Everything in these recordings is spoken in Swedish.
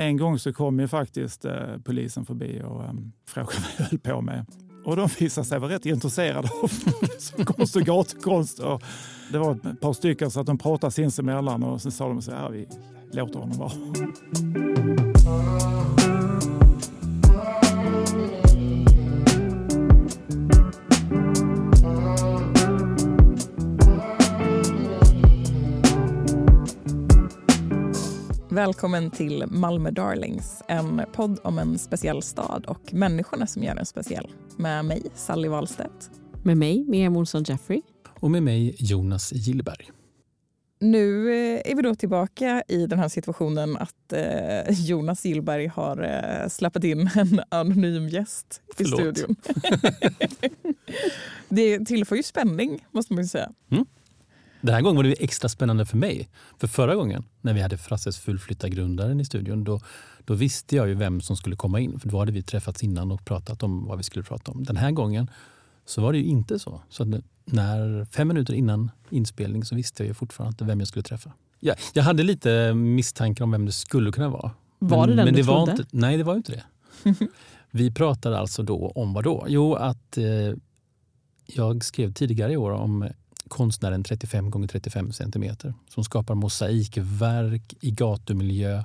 en gång så kom ju faktiskt eh, polisen förbi och eh, frågade vad jag höll på med. Och de visade sig vara rätt intresserade av konst och gatukonst. Och det var ett par stycken så att de pratade sinsemellan och sen sa de så här, vi låter honom vara. Välkommen till Malmö Darlings, en podd om en speciell stad och människorna som gör den speciell. Med mig, Sally Wahlstedt. Med mig, Miriam Olsson Jeffrey. Och med mig, Jonas Gillberg. Nu eh, är vi då tillbaka i den här situationen att eh, Jonas Gillberg har eh, släppt in en anonym gäst Förlåt. i studion. det tillför ju spänning, måste man ju säga. Mm. Den här gången var det extra spännande för mig. För förra gången när vi hade Frasses fullflyttargrundaren i studion då, då visste jag ju vem som skulle komma in. För då hade vi träffats innan och pratat om vad vi skulle prata om. Den här gången så var det ju inte så. Så när, fem minuter innan inspelning så visste jag ju fortfarande inte vem jag skulle träffa. Jag, jag hade lite misstankar om vem det skulle kunna vara. Var det den men du det var trodde? inte, Nej, det var inte det. vi pratade alltså då om vad då? Jo, att eh, jag skrev tidigare i år om konstnären 35 gånger 35 centimeter som skapar mosaikverk i gatumiljö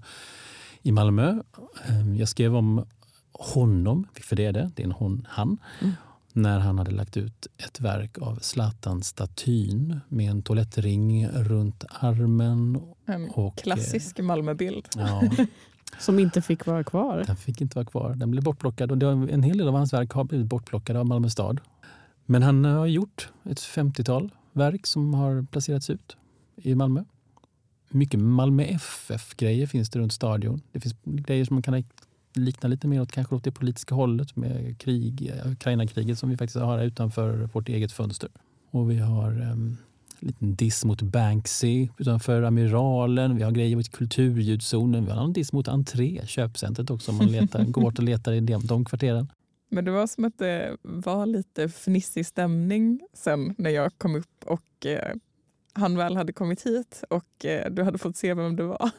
i Malmö. Eh, Jag skrev om honom, för det är det, det är en hon, han, Mm. när han hade lagt ut ett verk av Zlatan-statyn med en toalettring runt armen. En Och, klassisk Malmöbild. Ja, Som inte fick vara kvar. den fick inte vara kvar. Den blev bortplockad och en hel del av hans verk har blivit bortplockade av Malmö stad. Men han har gjort ett 50-tal verk som har placerats ut i Malmö. Mycket Malmö FF-grejer finns det runt stadion. Det finns grejer som man kan likna lite mer åt kanske åt det politiska hållet med krig, Ukraina-kriget som vi faktiskt har utanför vårt eget fönster. Och vi har um, en liten diss mot Banksy utanför Amiralen. Vi har grejer mot kulturljudzonen. Vi har en diss mot Entré, köpcentret också om man letar, går bort och letar i de, de kvarteren. Men det var som att det var lite fnissig stämning sen när jag kom upp och eh, han väl hade kommit hit och eh, du hade fått se vem det var.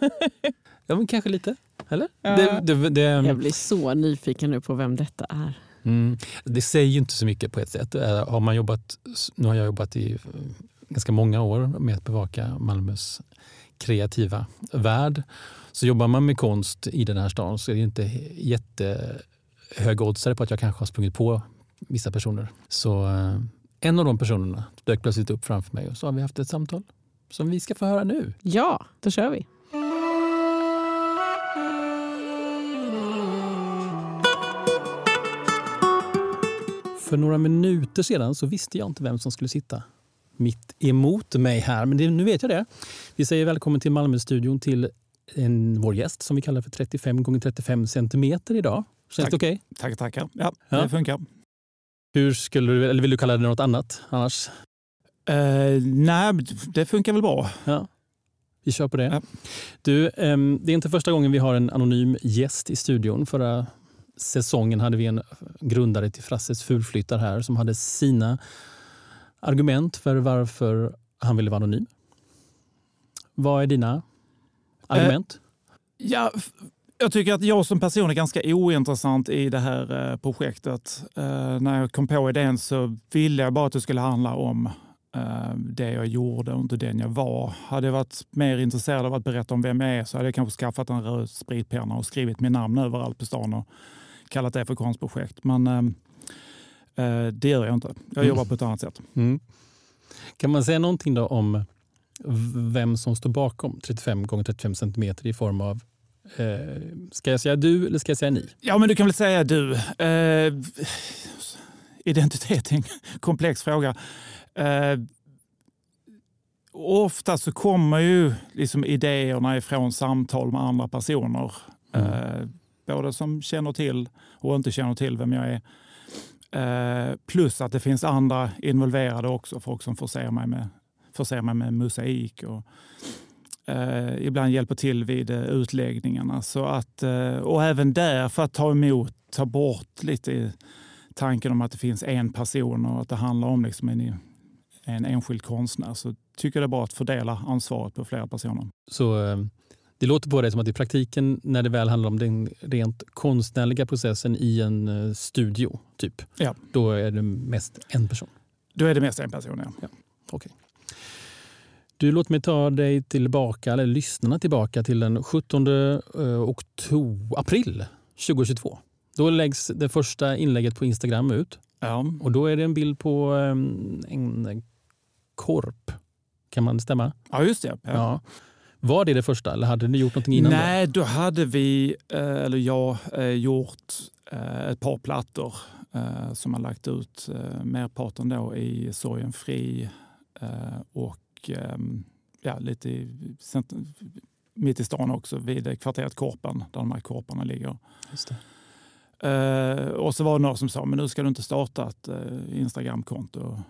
Ja, men kanske lite. Eller? Ja. Det, det, det, Jag blir så nyfiken nu på vem detta är. mm, det säger ju inte så mycket på ett sätt. Eh, Har man jobbat, nu har jag jobbat i eh, ganska många år med att bevaka Malmös kreativa värld. Så jobbar man med konst i den här stan så är det inte jättehög oddsare på att jag kanske har sprungit på vissa personer. Så eh, en av de personerna dök plötsligt upp framför mig och så har vi haft ett samtal som vi ska få höra nu. Ja, då kör vi. För några minuter sedan så visste jag inte vem som skulle sitta mitt emot mig här. Men det, nu vet jag det. Vi säger välkommen till Malmö-studion till en, vår gäst som vi kallar för 35 gånger 35 centimeter idag. Känns Tack. det okej? Tackar, tackar. Ja, Ja. det funkar. Hur skulle du, eller vill du kalla det något annat annars? Eh, nej, det funkar väl bra. Ja. Vi kör på det. Ja. Du, ehm, det är inte första gången vi har en anonym gäst i studion. Förra säsongen hade vi en grundare till Frasses fulflyttar här som hade sina argument för varför han ville vara anonym. Vad är dina argument? Ja, f- jag tycker att jag som person är ganska ointressant i det här eh, projektet. Eh, när jag kom på idén så ville jag bara att det skulle handla om eh, det jag gjorde och inte den jag var. Hade jag varit mer intresserad av att berätta om vem jag är så hade jag kanske skaffat en röd spritpenna och skrivit mitt namn överallt på stan och kallat det för konstprojekt. Men eh, det gör jag inte. Jag Mm. jobbar på ett annat sätt. Mm. Kan man säga någonting då om vem som står bakom 35 gånger 35 centimeter i form av eh, Ska jag säga du eller ska jag säga ni? Ja, men du kan väl säga du. Eh, identitet är en komplex fråga. Eh, ofta så kommer ju liksom idéerna ifrån samtal med andra personer. Eh, både som känner till och inte känner till vem jag är. Eh, plus att det finns andra involverade också. Folk som förser mig med, förser mig med mosaik och eh, ibland hjälper till vid eh, utläggningarna. Så att, eh, och även där för att ta emot, ta bort lite tanken om att det finns en person och att det handlar om liksom en, en enskild konstnär så tycker jag det är bra att fördela ansvaret på flera personer. Så eh, Det låter på dig som att i praktiken, när det väl handlar om den rent konstnärliga processen i en eh, studio, typ, Ja. då är det mest en person. Då är det mest en person. Ja. Okej. Du, låt mig ta dig tillbaka, eller lyssnarna tillbaka till den 17 eh, oktober, april 2022. Då läggs det första inlägget på Instagram ut Ja. och då är det en bild på eh, en korp. Kan man stämma? ja, just det. Ja. Ja. Var det det första eller hade ni gjort någonting innan? Nej, då hade vi, eh, eller jag, gjort ett par plattor som har lagt ut merparten då i Sorgen Fri eh, och ehm, ja, lite i, mitt i stan också vid kvarteret Korpen där de här korparna ligger. Eh, och så var det några som sa, men nu ska du inte starta ett eh, Instagramkonto.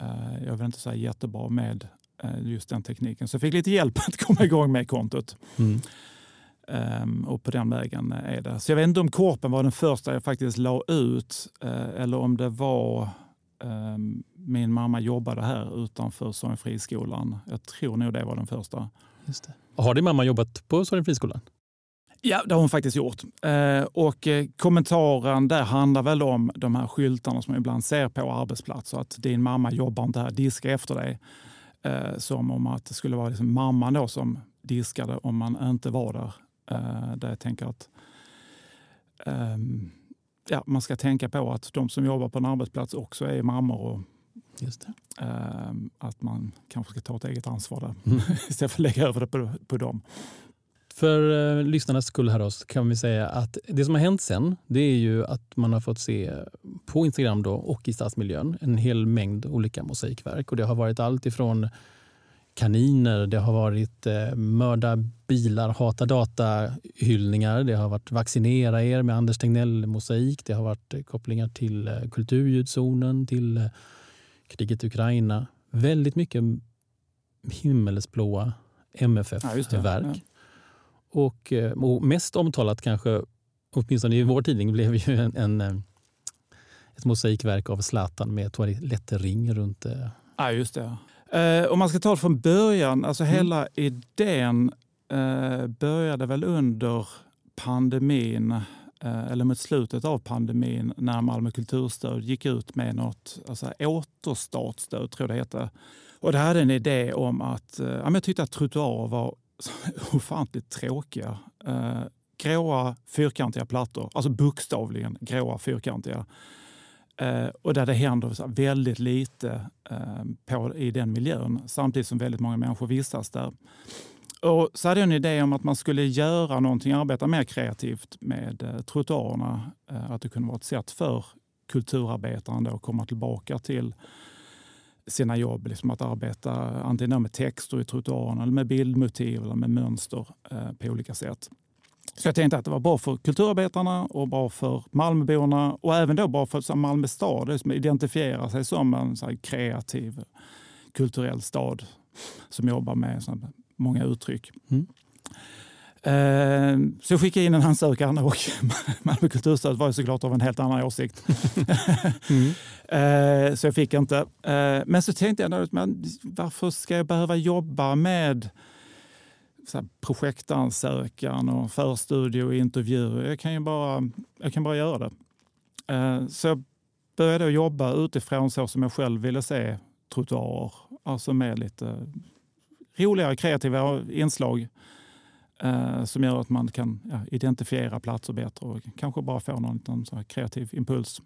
Eh, jag väl inte så här jättebra med eh, just den tekniken. Så jag fick lite hjälp att komma igång med kontot. Mm. Ehm, och på den vägen är det. Så jag vet inte om Korpen var den första jag faktiskt la ut eller om det var min mamma jobbade här utanför Sorgenfriskolan. Jag tror nog det var den första. Just det. Har din mamma jobbat på Sorgenfriskolan? Ja, det har hon faktiskt gjort. Eh, och eh, kommentaren där handlar väl om de här skyltarna som man ibland ser på arbetsplatser. Att din mamma jobbar inte här, diska efter dig. Eh, som om att det skulle vara liksom mamman då som diskade om man inte var där. Där jag tänker att ehm, ja, man ska tänka på att de som jobbar på en arbetsplats också är mammor och Just ehm, att man kanske ska ta ett eget ansvar där Mm. istället för att lägga över det på, på dem. För eh, lyssnarnas skull här så kan vi säga att det som har hänt sen det är ju att man har fått se på Instagram då, och i stadsmiljön en hel mängd olika mosaikverk. Och det har varit allt ifrån kaniner, det har varit eh, mörda bilar, hata data-hyllningar, det har varit vaccinera er med Anders Tegnell-mosaik, det har varit eh, kopplingar till eh, kulturljudzonen, till eh, kriget i Ukraina. Väldigt mycket himmelsblåa. MFF-verk. Ja. Och, eh, och mest omtalat kanske, åtminstone i vår tidning, blev ju en, en, eh, ett mosaikverk av Zlatan med toalettring runt. Ja, just det. Eh, om man ska ta det från början, alltså hela idén eh, började väl under pandemin, eh, eller mot slutet av pandemin, när Malmö kulturstöd gick ut med något alltså återstartsstöd, tror jag det hette. Och det hade en idé om att, eh, ja, men jag tyckte att trottoarer var ofantligt tråkiga. Eh, gråa fyrkantiga plattor, alltså bokstavligen gråa fyrkantiga. Eh, och där det händer väldigt lite eh, på, i den miljön samtidigt som väldigt många människor vistas där. Och så hade jag en idé om att man skulle göra någonting, arbeta mer kreativt med eh, trottoarerna. Eh, att det kunde vara ett sätt för kulturarbetaren att komma tillbaka till sina jobb. Liksom att arbeta antingen med texter i trottoarerna eller med bildmotiv eller med mönster eh, på olika sätt. Så jag tänkte att det var bra för kulturarbetarna och bra för Malmöborna och även då bra för Malmö stad som identifierar sig som en så kreativ kulturell stad som jobbar med så många uttryck. Mm. Eh, Så jag skickade in en ansökan och Malmö kulturstöd var ju såklart av en helt annan åsikt. Mm. Eh, Så jag fick inte. Eh, Men så tänkte jag, varför ska jag behöva jobba med så här projektansökan och förstudie och intervjuer? Jag kan ju bara, jag kan bara göra det. Eh, Så jag började jobba utifrån så som jag själv ville se trottoarer. Alltså med lite roligare kreativa inslag eh, som gör att man kan ja, identifiera platser bättre och kanske bara få någon liten så här kreativ impuls.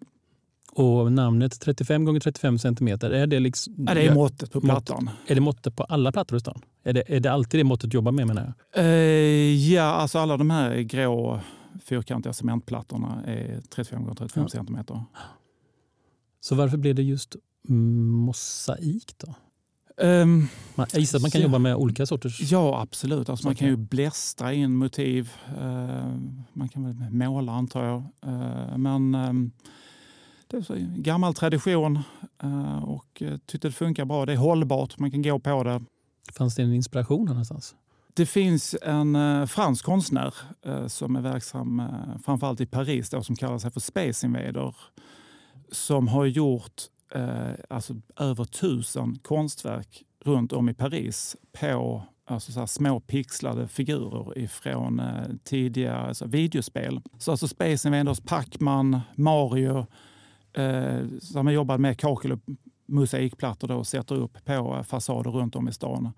Och namnet 35 gånger 35 centimeter, är det, liksom, Ja, det är måttet på plattan. är det måttet på alla plattor i stan? Är det, är det alltid det måttet du jobbar med menar jag? Eh, ja, alltså alla de här grå fyrkantiga cementplattorna är 35 gånger 35 Ja. centimeter. Så varför blev det just mosaik då? Ehm, Man, jag gissar att man kan Ja. jobba med olika sorters... ja, absolut. Alltså man kan ju blästra in motiv. Eh, man kan väl måla antar jag. Eh, men ehm, det är så gammal tradition eh, och eh, tyckte det funkar bra. Det är hållbart, man kan gå på det. Fanns det en inspiration någonstans? Det finns en eh, fransk konstnär som är verksam framförallt i Paris då, som kallar sig för Space Invader. Som har gjort alltså, över tusen konstverk runt om i Paris på alltså så små pixlade figurer ifrån eh, tidiga alltså videospel. Så alltså Space Invaders, Pac-Man, Mario, eh, som har jobbat med kakel och mosaikplattor då, och sätter upp på eh, fasader runt om i stan.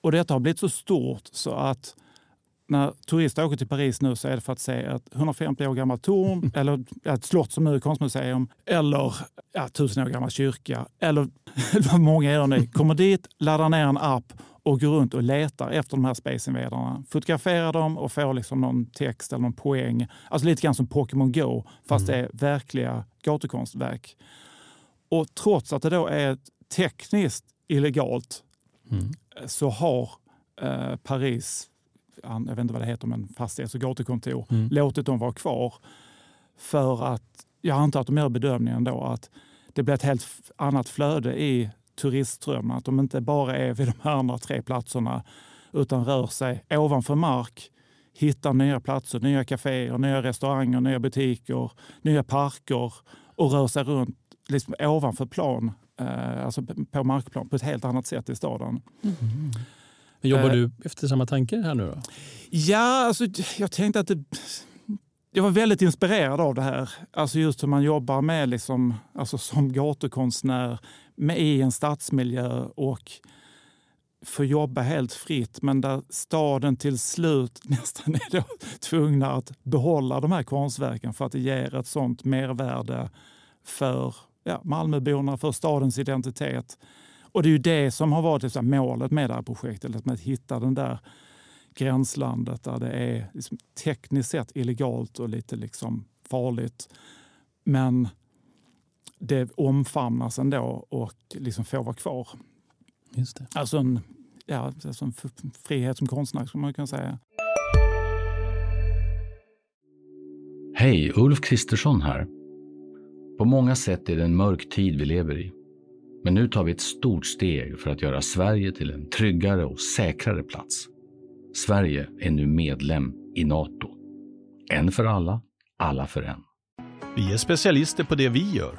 Och detta har blivit så stort så att när turister åker till Paris nu så är det för att se ett 150 år gammalt torn, eller ett slott som nu är konstmuseum, eller ja, tusen år gammal kyrka, eller vad många gör nu. Kommer dit, laddar ner en app och går runt och letar efter de här Space Invaderna. Fotograferar dem och får liksom någon text eller någon poäng. Alltså lite grann som Pokémon Go, fast Mm. det är verkliga gatukonstverk. Och trots att det då är tekniskt illegalt Mm. så har eh, Paris, jag vet inte vad det heter, men fastighets och gatukontor, Mm. låtit dem vara kvar. För att, jag antar att de gör bedömningen då att det blir ett helt annat flöde i turistströmmen. Att de inte bara är vid de här andra tre platserna utan rör sig ovanför mark, hittar nya platser, nya kaféer, nya restauranger, nya butiker, nya parker och rör sig runt liksom ovanför plan, eh, alltså på markplan på ett helt annat sätt i staden. Men Jobbar Eh. du efter samma tanke här nu då? Ja, alltså, jag tänkte att det, jag var väldigt inspirerad av det här. Alltså just hur man jobbar med liksom, alltså som gatukonstnär med, i en stadsmiljö och få jobba helt fritt men där staden till slut nästan är då tvungna att behålla de här konstverken för att det ger ett sånt mervärde för ja, Malmöborna, för stadens identitet. Och det är ju det som har varit liksom, målet med det här projektet, liksom att hitta den där gränslandet där det är liksom tekniskt sett illegalt och lite liksom farligt. Men det omfamnas ändå och liksom får vara kvar. Just det. Alltså en, ja, alltså en frihet som konstnär skulle man kunna säga. Hej, Ulf Kristersson här. På många sätt är det en mörk tid vi lever i. Men nu tar vi ett stort steg för att göra Sverige till en tryggare och säkrare plats. Sverige är nu medlem i Nato. En för alla, alla för en. Vi är specialister på det vi gör,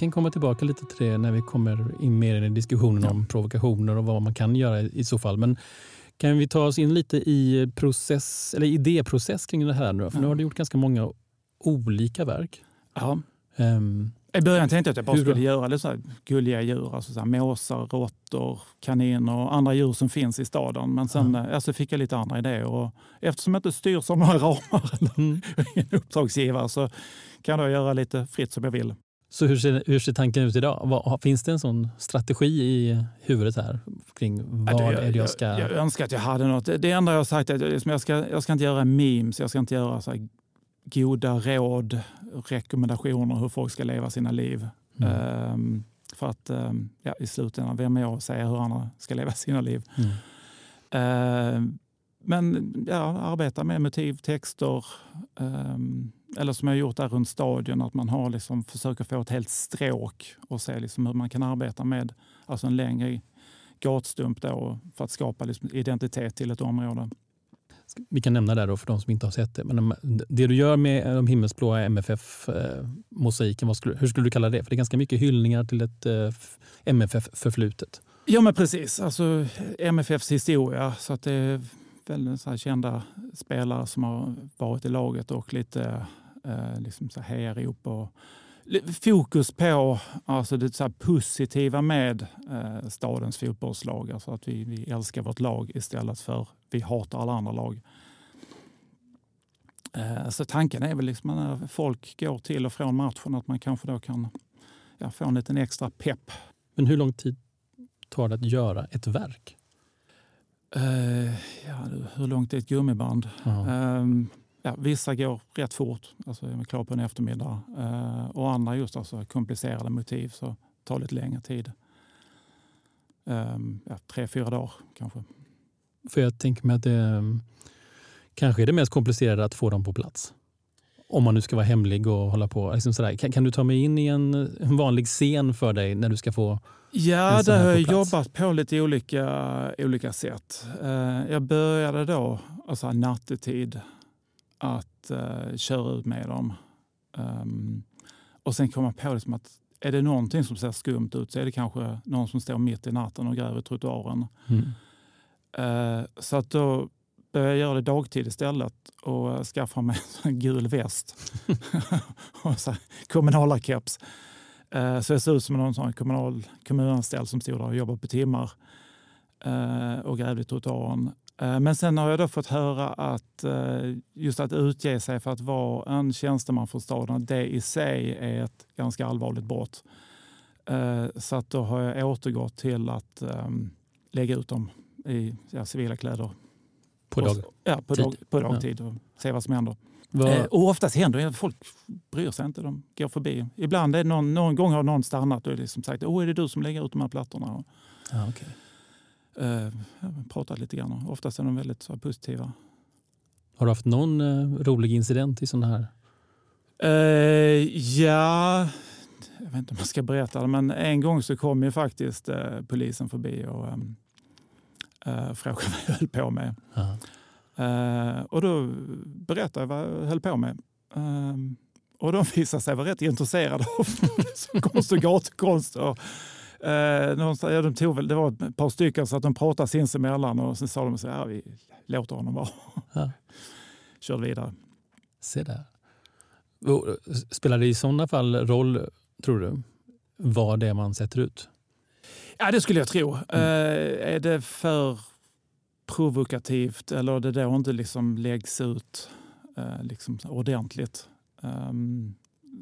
Kan komma tillbaka lite till det när vi kommer in mer i diskussionen om provokationer och vad man kan göra i så fall. Men kan vi ta oss in lite i process, eller idéprocess kring det här nu? För nu har du gjort ganska många olika verk. Ja. Ehm, I början tänkte jag att jag bara skulle göra lite så här gulliga djur, alltså så här måsar, råttor, kaniner och andra djur som finns i staden. Men sen eh, alltså fick jag lite andra idéer och eftersom jag inte styrs av några ramar eller mm. ingen uppdragsgivare så kan jag göra lite fritt som jag vill. Så hur ser, hur ser tanken ut idag? Vad, finns det en sån strategi i huvudet här kring vad Ja, är det jag ska... Jag, jag önskar att jag hade något. Det enda jag har sagt är att jag, ska, jag ska inte göra memes, jag ska inte göra så här goda råd, rekommendationer hur folk ska leva sina liv. Mm. Ehm, för att ehm, ja, i slutändan, vem är jag att säga hur andra ska leva sina liv? Mm. Ehm, men ja, arbeta med motiv, texter. ehm, eller som jag gjort där runt stadion, att man har liksom, försöker få ett helt stråk och se liksom hur man kan arbeta med alltså en längre gatstump då, för att skapa liksom identitet till ett område. Vi kan nämna det då för de som inte har sett det. Men de- det du gör med de himmelsblåa MFF-mosaiken, skulle, hur skulle du kalla det? För det är ganska mycket hyllningar till ett eh, MFF-förflutet. Ja men precis, alltså MFFs historia. Så att det är väldigt så här kända spelare som har varit i laget och lite eh, liksom så här hejarop och fokus på alltså det så här positiva med eh, stadens fotbollslag. Alltså att vi, vi älskar vårt lag istället för vi hatar alla andra lag. Eh, så tanken är väl liksom när folk går till och från matchen att man kanske då kan ja, få en liten extra pepp Men hur lång tid tar det att göra ett verk? Eh, ja, hur långt är ett gummiband? Ehm, ja, vissa går rätt fort, alltså är klar på en eftermiddag. Eh, och andra just alltså komplicerade motiv så tar lite längre tid. Ehm, ja, tre, fyra dagar kanske. För jag tänker mig att det eh, Kanske är det mest komplicerade att få dem på plats. Om man nu ska vara hemlig och hålla på. Liksom sådär. Kan, kan du ta mig in i en, en vanlig scen för dig när du ska få Ja, här har jag jobbat på lite olika, olika sätt. Eh, Jag började då, alltså nattetid, att eh, köra ut med dem. Ehm, och sen kom jag på liksom att är det någonting som ser skumt ut så är det kanske någon som står mitt i natten och gräver trottoaren. Mm. Eh, Så att då jag göra det dagtid istället och eh, skaffa mig en gul väst och så här kommunala keps. Eh, Så jag såg ut som någon sån kommunal, kommunanställd som stod där och jobbade på timmar eh, och grävde i trottoaren. Men sen har jag då fått höra att just att utge sig för att vara en tjänsteman för staden, det i sig är ett ganska allvarligt brott. Så att då har jag återgått till att ehm, lägga ut dem i civila kläder. På dag. Ja, på, Tid. dag, på dagtid och se vad som händer. Vad, Eh, och oftast händer det, folk bryr sig inte, de går förbi. Ibland är någon, någon gång har någon stannat och liksom sagt Åh, är det du som lägger ut de här plattorna? Ja, okej. eh, ja, pratat lite grann. Oftast är de väldigt så, positiva. Har du haft någon eh, rolig incident i sån här? Eh, ja, jag vet inte om jag ska berätta det, men en gång så kom ju faktiskt eh, polisen förbi och ehm, eh, frågade vad jag höll på med. Eh, och då berättade jag vad jag höll på med. Ehm, och de visade sig vara rätt intresserade av konst och gatukonst. Och, eh, någonstans, ja, de tog väl, det var ett par stycken så att de pratade sinsemellan och sen sa de så här, vi låter honom vara. Ja. Körde vidare. Se där. Eh, Spelar det i sådana fall roll, tror du, vad det är man sätter ut? Ja, det skulle jag tro. Eh, är det för provokativt eller det då inte liksom läggs ut eh, liksom ordentligt ehm,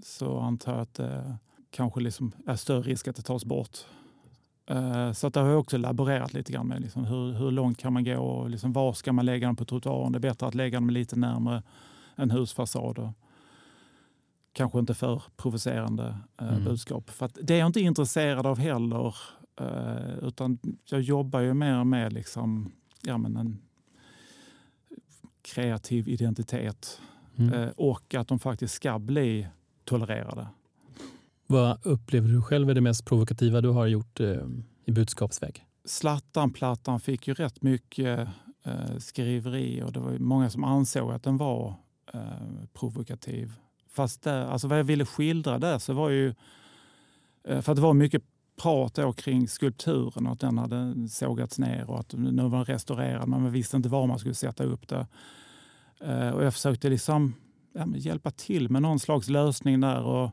så antar jag att det kanske liksom är större risk att det tas bort. Eh, så att det har jag också laborerat lite grann med. Liksom hur, hur långt kan man gå och liksom var ska man lägga dem på trottoaren? Det är bättre att lägga dem lite närmare en husfasad. Kanske inte för provocerande eh, Mm. budskap. För det är jag inte intresserad av heller. Eh, utan jag jobbar ju mer med liksom, ja, men en kreativ identitet. Mm. Eh, och att de faktiskt ska bli tolererade. Vad upplever du själv är det mest provokativa du har gjort eh, i budskapsväg? Slattan-plattan fick ju rätt mycket skriveri och det var många som ansåg att den var provokativ. Fast där, alltså vad jag ville skildra där så var ju, för att det var mycket prat då kring skulpturen och att den hade sågats ner och att nu var den restaurerad men man visste inte var man skulle sätta upp det. Eh, och jag försökte liksom hjälpa till med någon slags lösning där. Och,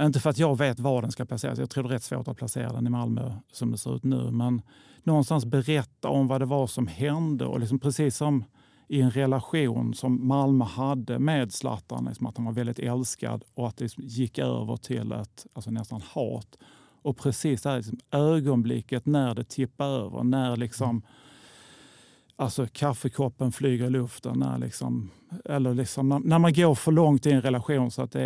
inte för att jag vet var den ska placeras. Jag tror det är rätt svårt att placera den i Malmö som det ser ut nu. Men någonstans berätta om vad det var som hände. Och liksom precis som i en relation som Malmö hade med Zlatan, liksom att han var väldigt älskad och att det gick över till ett alltså nästan hat. Och precis det här liksom ögonblicket när det tippar över, när liksom Alltså kaffekoppen flyger i luften. När, liksom, eller liksom, när, när man går för långt i en relation så att det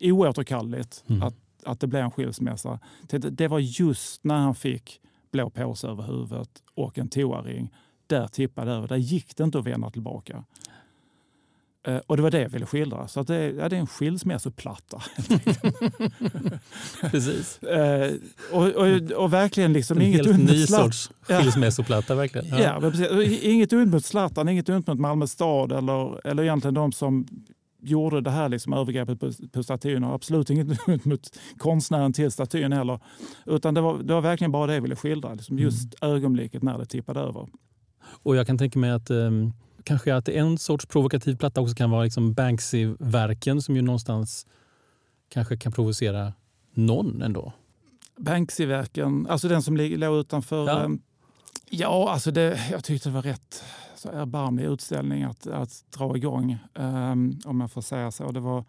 är oåterkalleligt Mm. att, att det blir en skilsmässa. Det, det var just när han fick blå påse över huvudet och en toaring. Där tippade över. Där gick det inte att vända tillbaka. Eh, och det var det jag ville skildra. Så att det, ja, det är en skilsmässoplatta. Precis. Eh, och, och, och verkligen liksom En inget helt ny sorts skilsmässoplatta verkligen. Ja, precis. Och Inget ont mot Zlatan, inget ont mot Malmö stad eller, eller egentligen de som gjorde det här liksom, övergreppet på, på statyn. Och absolut inget ont mot konstnären till statyn heller. Utan det var, det var verkligen bara det jag ville skildra. Liksom just ögonblicket när det tippade över. Och jag kan tänka mig att um, kanske att en sorts provokativ platta också kan vara liksom Banksy-verken som ju någonstans kanske kan provocera någon ändå. Banksy-verken, alltså den som låg utanför. Ja. Ja, ja alltså det, jag tyckte det var rätt så erbarmlig utställning att, att dra igång. ehm, om jag får säga så. Det var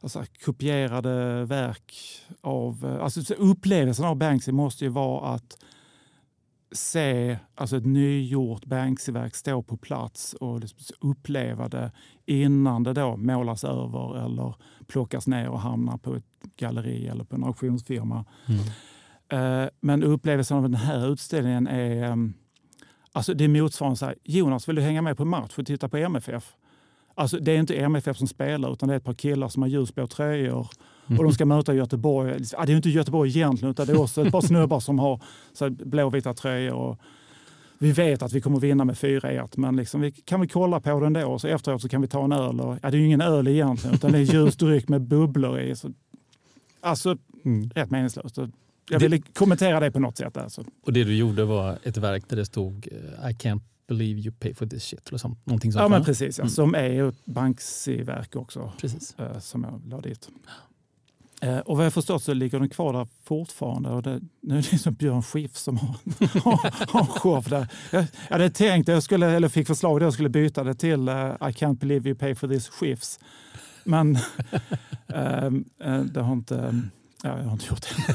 alltså, kopierade verk av... eh, Alltså, så upplevelsen av Banksy måste ju vara att se alltså ett nygjort Banksy-verk stå på plats och liksom uppleva det innan det då målas över eller plockas ner och hamnar på ett galleri eller på en auktionsfirma. Mm. Eh, Men upplevelsen av den här utställningen är ehm, Alltså det är motsvarande så här, Jonas vill du hänga med på match och titta på MFF? Alltså det är inte MFF som spelar utan det är ett par killar som har ljusblå tröjor och de ska möta Göteborg. Ja, det är inte Göteborg egentligen utan det är också ett par snubbar som har så här, blåvita tröjor. Och vi vet att vi kommer vinna med 4-1 men liksom, vi kan vi kolla på den då så efteråt så kan vi ta en öl. Och, ja, det är ju ingen öl egentligen utan det är ljusdryck med bubblor i. Så, alltså Mm. rätt meningslöst. Jag ville kommentera det på något sätt. Alltså. Och det du gjorde var ett verk där det stod eh, I can't believe you pay for this shit. Eller sånt, någonting sånt. Ja, men precis. Ja. Mm. Som är ju ett Banksy-verk också. precis. eh, som jag la dit. Eh, och vad jag förstått så ligger den kvar där fortfarande. Och det, nu är det liksom Björn Skifs som har, har, en show där. Jag, jag hade tänkt, jag skulle, eller fick förslag att jag skulle byta det till eh, I can't believe you pay for this Skifs. Men eh, eh, det har inte, ja, jag har inte gjort det.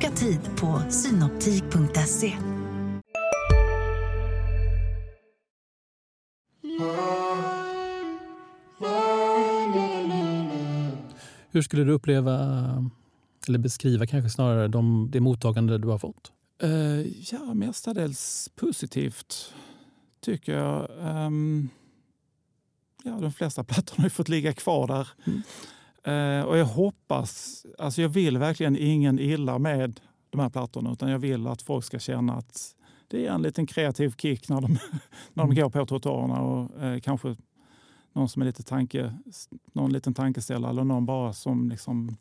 Boka tid på synoptik.se. Hur skulle du uppleva, eller beskriva kanske snarare, de, det mottagande du har fått? Eh, ja, mestadels positivt tycker jag. Ehm, ja, de flesta plattorna har ju fått ligga kvar där. Eh, och jag hoppas, alltså jag vill verkligen ingen illa med de här plattorna utan jag vill att folk ska känna att det är en liten kreativ kick när de, när de går på trottoarerna och eh, kanske någon som är lite tanke, någon liten tankeställare eller någon bara som liksom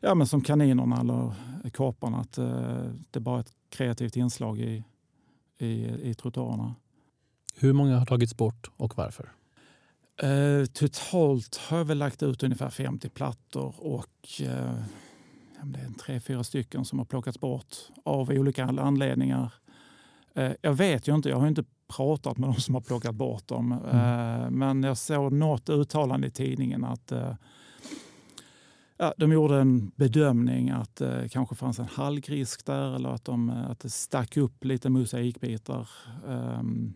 Ja, men som kaninerna eller kaparna. Att eh, det är bara ett kreativt inslag i, i, i trottoarerna. Hur många har tagits bort och varför? Eh, totalt har jag väl lagt ut ungefär 50 plattor och eh, det är tre, fyra stycken som har plockats bort av olika anledningar. Eh, jag vet ju inte, jag har inte pratat med de som har plockat bort dem. Eh, men jag såg något uttalande i tidningen att eh, Ja, de gjorde en bedömning att det kanske fanns en halkrisk där eller att, de, att det stack upp lite mosaikbitar. Um,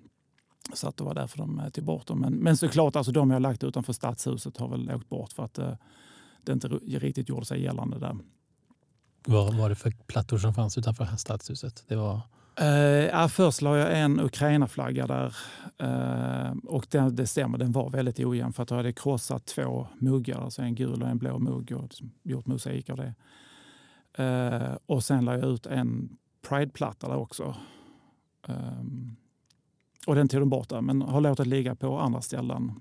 så att det var därför de tog bort dem. Men, men såklart, alltså de jag lagt utanför stadshuset har väl åkt bort för att det, det inte riktigt gjorde sig gällande där. Vad var det för plattor som fanns utanför stadshuset? Det var... Ja, först la jag en Ukraina-flagga där. Uh, och den, det stämmer, den var väldigt ojämn för att jag hade krossat två muggar, alltså en gul och en blå mugg och gjort mosaik av det. Uh, och sen la jag ut en Pride-platta där också. Um, och den tog de bort men har låtit ligga på andra ställen.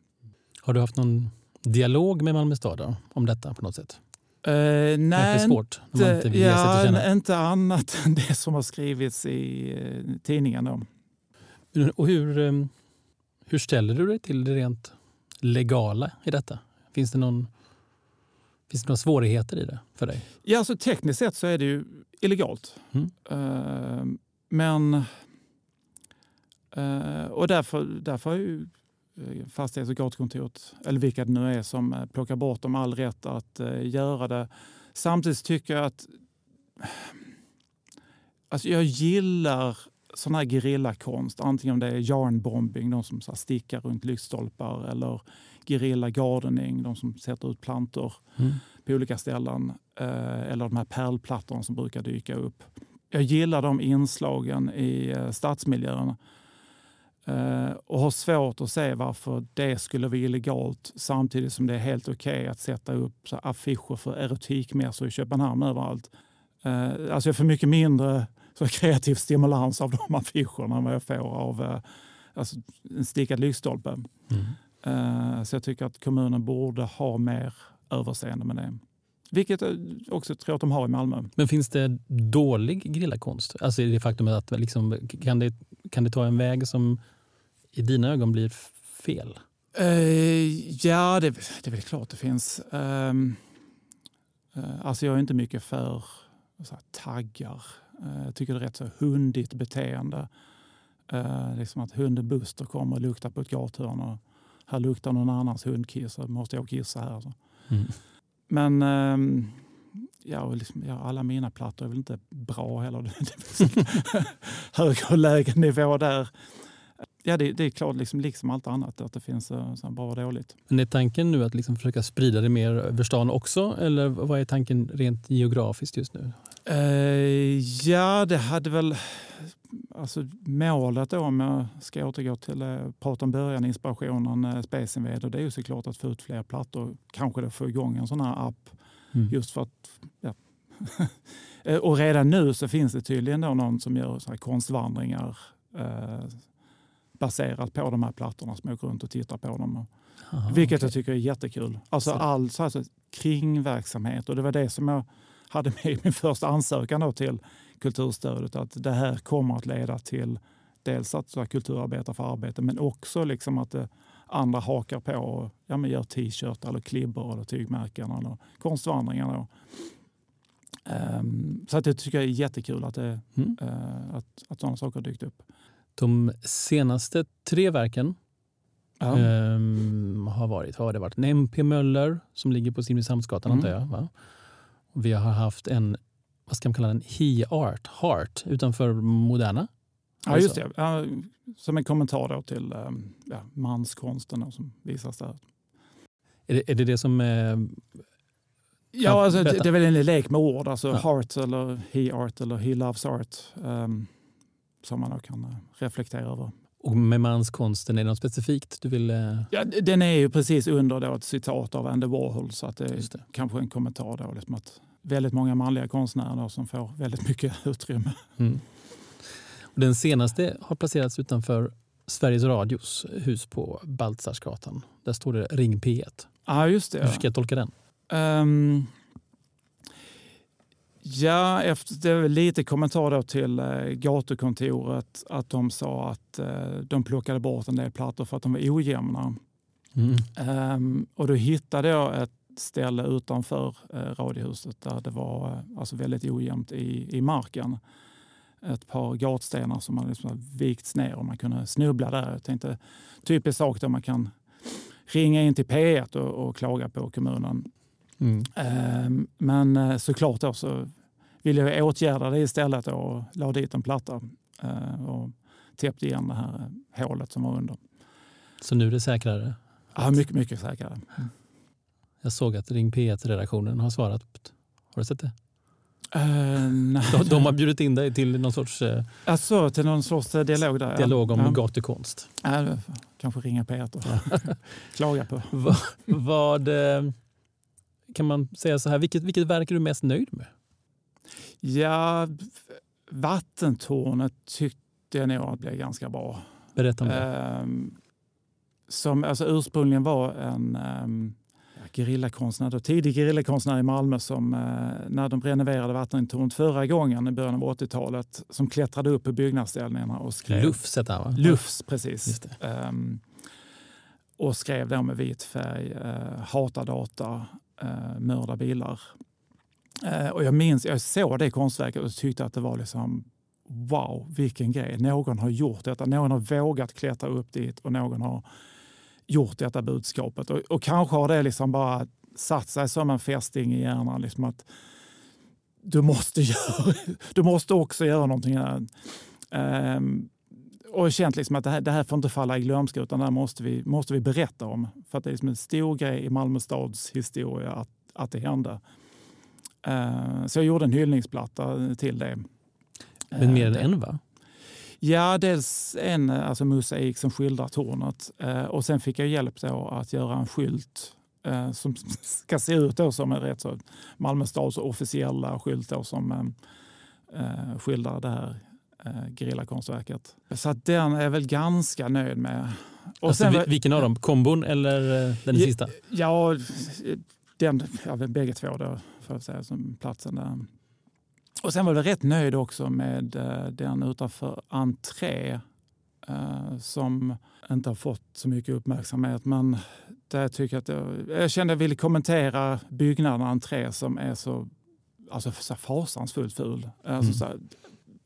Har du haft någon dialog med Malmö stad då, om detta på något sätt? Uh, nej, Kanske svårt när man inte vill sig ja, känna. inte annat än det som har skrivits i uh, tidningen. Då. Och hur, eh, hur ställer du dig till det rent legala i detta? Finns det, någon, finns det några svårigheter i det för dig? Ja, alltså, tekniskt sett så är det ju illegalt. Mm. Uh, men... Uh, och därför, därför har ju eh, fastighets och gatukontoret, eller vilka det nu är som uh, plockar bort dem, all rätt att göra det. Samtidigt tycker jag att... Alltså jag gillar sån här gerillakonst, antingen om det är yarnbombing, de som så stickar runt lyktstolpar, eller gerilla gardening, de som sätter ut plantor Mm. på olika ställen. Eh, eller de här pärlplattorna som brukar dyka upp. Jag gillar de inslagen i eh, stadsmiljön. Eh, och har svårt att se varför det skulle vara illegalt samtidigt som det är helt okej att sätta upp så affischer för erotikmässor i Köpenhamn överallt. Eh, alltså jag får mycket mindre så kreativ stimulans av de affischerna än vad jag får av eh, alltså en stickad lyktstolpe. Mm. Eh, Så jag tycker att kommunen borde ha mer överseende med det. Vilket jag också tror att de har i Malmö. Men finns det dålig grillakonst? Alltså i det faktumet att liksom, kan, det, kan det ta en väg som i dina ögon blir fel? Eh, ja, det, det är väl klart det finns. Um, alltså jag är inte mycket för så här, taggar. Eh, jag tycker det är rätt så hundigt beteende. Eh, liksom att hunden Buster kommer och luktar på ett gathörn och här luktar någon annans hundkiss och måste jag kissa här. Så. Mm. Men ehm, ja, liksom, ja, alla mina plattor är väl inte bra heller. Det finns högre och lägre nivå där. Ja, det, det är klart, liksom, liksom allt annat, att det finns eh, så bra och dåligt. Men är tanken nu att liksom försöka sprida det mer över stan också? Eller vad är tanken rent geografiskt just nu? Eh, ja, det hade väl... Alltså, målet då, om jag ska återgå till eh, prata om början, inspirationen, eh, Space Invader, det är ju såklart att få ut fler plattor. Kanske då få igång en sån här app Mm. just för att... Ja. Eh, och redan nu så finns det tydligen någon som gör så här konstvandringar eh, baserat på de här plattorna som åker runt och tittar på dem. Aha, vilket okej. jag tycker är jättekul. Alltså Så- all så här, så kringverksamhet och det var det som jag hade med i min första ansökan då till kulturstödet. Att det här kommer att leda till dels att så här, kulturarbetare får arbete men också liksom att det, andra hakar på och ja, men gör t-shirtar eller klibbor eller tygmärken eller konstvandringar. Då. Ehm, så att det tycker jag är jättekul att, det, Mm. eh, att, att sådana saker har dykt upp. De senaste tre verken Ja. ehm, har varit, vad har det varit? En MP Möller som ligger på Simrishamnsgatan Mm. antar jag. Va? Vi har haft en, vad ska man kalla den, He Art, Heart utanför Moderna. Ja, Alltså. just det. Ja, som en kommentar då till eh, ja, manskonsten som visas där. Är det är det, det som eh, Ja, alltså, det, det är väl en lek med ord. Alltså Ja. heart eller he art eller he loves art. ehm, som man då kan eh, reflektera över. och med manskonsten, är det något specifikt du vill... Eh, Ja, den är ju precis under då ett citat av Andy Warhol. Så att det är det. kanske en kommentar då. Liksom att väldigt många manliga konstnärer som får väldigt mycket utrymme. mm. och den senaste har placerats utanför Sveriges Radios hus på Baltzarsgatan. Där står det Ring P1. Ja, just det. Hur ska jag tolka den? Ehm, ja, efter, lite kommentar då till eh, gatukontoret att de sa att eh, de plockade bort en del plattor för att de var ojämna. Mm. Ehm, och då hittade jag ett ställe utanför eh, radiohuset där det var eh, alltså väldigt ojämnt i, i marken. Ett par gatstenar som hade liksom vikts ner och man kunde snubbla där. Jag tänkte typiskt sak där man kan ringa in till P1 och, och klaga på kommunen. Mm. Ehm, Men eh, såklart då så ville jag åtgärda det istället och la dit en platta eh, och täppte igen det här eh, hålet som var under. Så nu är det säkrare. Ja, mycket, mycket säkrare. Jag såg att Ring P1-redaktionen har svarat. Har du sett det? Eh, nej. De, de har bjudit in dig till någon sorts eh, Alltså till någon sorts eh, dialog där? dialog om ja. gatukonst. Ja, kanske ringa P1 och klaga på. Va, vad eh, kan man säga så här? Vilket, vilket verk är du mest nöjd med? Ja, vattentornet tyckte jag nog att blev ganska bra. Berätta om det. Ehm, som alltså ursprungligen var en um, gerillakonstnär, tidig gerillakonstnär i Malmö som eh, när de renoverade vattentornet förra gången i början av 80-talet som klättrade upp på byggnadsställningarna och skrev Lufs heter han va? Lufs, precis. Ehm, och skrev då med vit färg, uh, hata data, eh, mörda bilar. Eh, och jag minns, jag såg det konstverket och tyckte att det var liksom wow, vilken grej. Någon har gjort detta, någon har vågat klättra upp dit och någon har gjort detta budskapet. Och, och kanske har det liksom bara satt sig som en fästing i hjärnan. Liksom att du måste, göra, du måste också göra någonting här. Ehm, och känt liksom att det här, det här får inte falla i glömska utan det här måste vi, måste vi berätta om. För att det är liksom en stor grej i Malmö stads historia att, att det hände. Eh, så jag gjorde en hyllningsplatta till det. Men mer än Eh, en va? Ja, dels en alltså mosaik som skildrar tornet eh, och sen fick jag hjälp då att göra en skylt eh, som ska se ut då som en rätt så Malmö stads officiella skylt då som skildrar det här eh, gerillakonstverket. Så att den är jag väl ganska nöjd med. Och Alltså, sen vilken av dem? Kombon eller eh, den Ja, sista? Ja, den, ja, bägge två då, får jag säga, som platsen där. Och sen var jag rätt nöjd också med eh, den utanför entré eh, som inte har fått så mycket uppmärksamhet. Men där tycker jag, att jag, jag kände att jag ville kommentera byggnaden entré som är så alltså, så fasansfullt ful. Alltså, Mm. så här,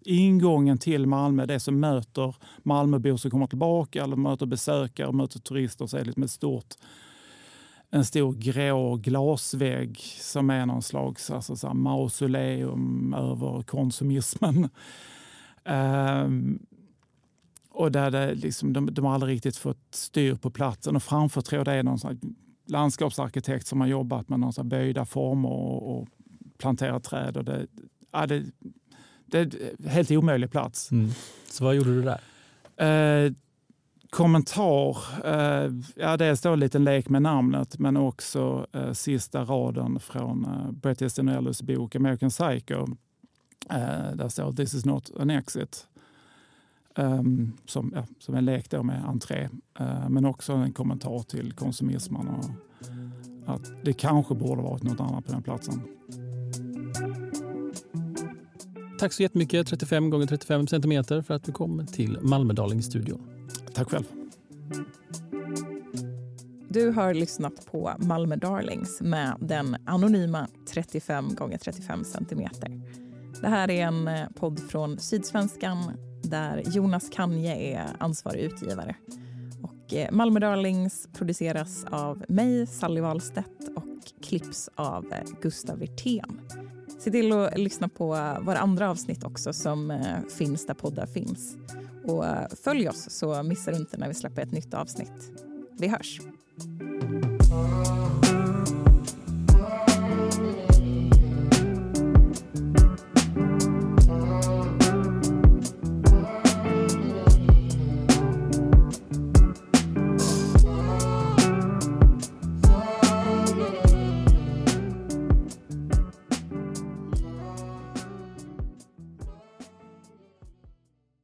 ingången till Malmö, det som möter Malmöbor som kommer tillbaka eller möter besökare, möter turister, så är det liksom ett stort en stor grå glasvägg som är någon slags alltså, så här, mausoleum över konsumismen. Ehm, och där det liksom, de, de har aldrig riktigt fått styr på platsen. Och framför tror jag det är någon sån här landskapsarkitekt som har jobbat med någon sån här böjda former och, och planterat träd. Och det, ja, det, det är en helt omöjlig plats. Mm. Så vad gjorde du där? Eh, kommentar. Eh, ja, dels då en liten lek med namnet men också eh, sista raden från eh, Bret Easton Ellis bok American Psycho. Eh, där står “This is not an exit”. Ehm, som, ja, som en lek då med entré. Eh, men också en kommentar till konsumismen och att det kanske borde varit något annat på den platsen. Tack så jättemycket 35 gånger 35 centimeter för att du kom till Malmedalingstudion. Tack själv. Du har lyssnat på Malmö Darlings med den anonyma 35 gånger 35 centimeter. Det här är en eh, podd från Sydsvenskan där Jonas Kanje är ansvarig utgivare. Och eh, Malmö Darlings produceras av mig, Sally Wahlstedt och klipps av eh, Gustav Wirtén. Se till att lyssna på våra andra avsnitt också som eh, finns där poddar finns. Och eh, följ oss så missar du inte när vi släpper ett nytt avsnitt. Vi hörs!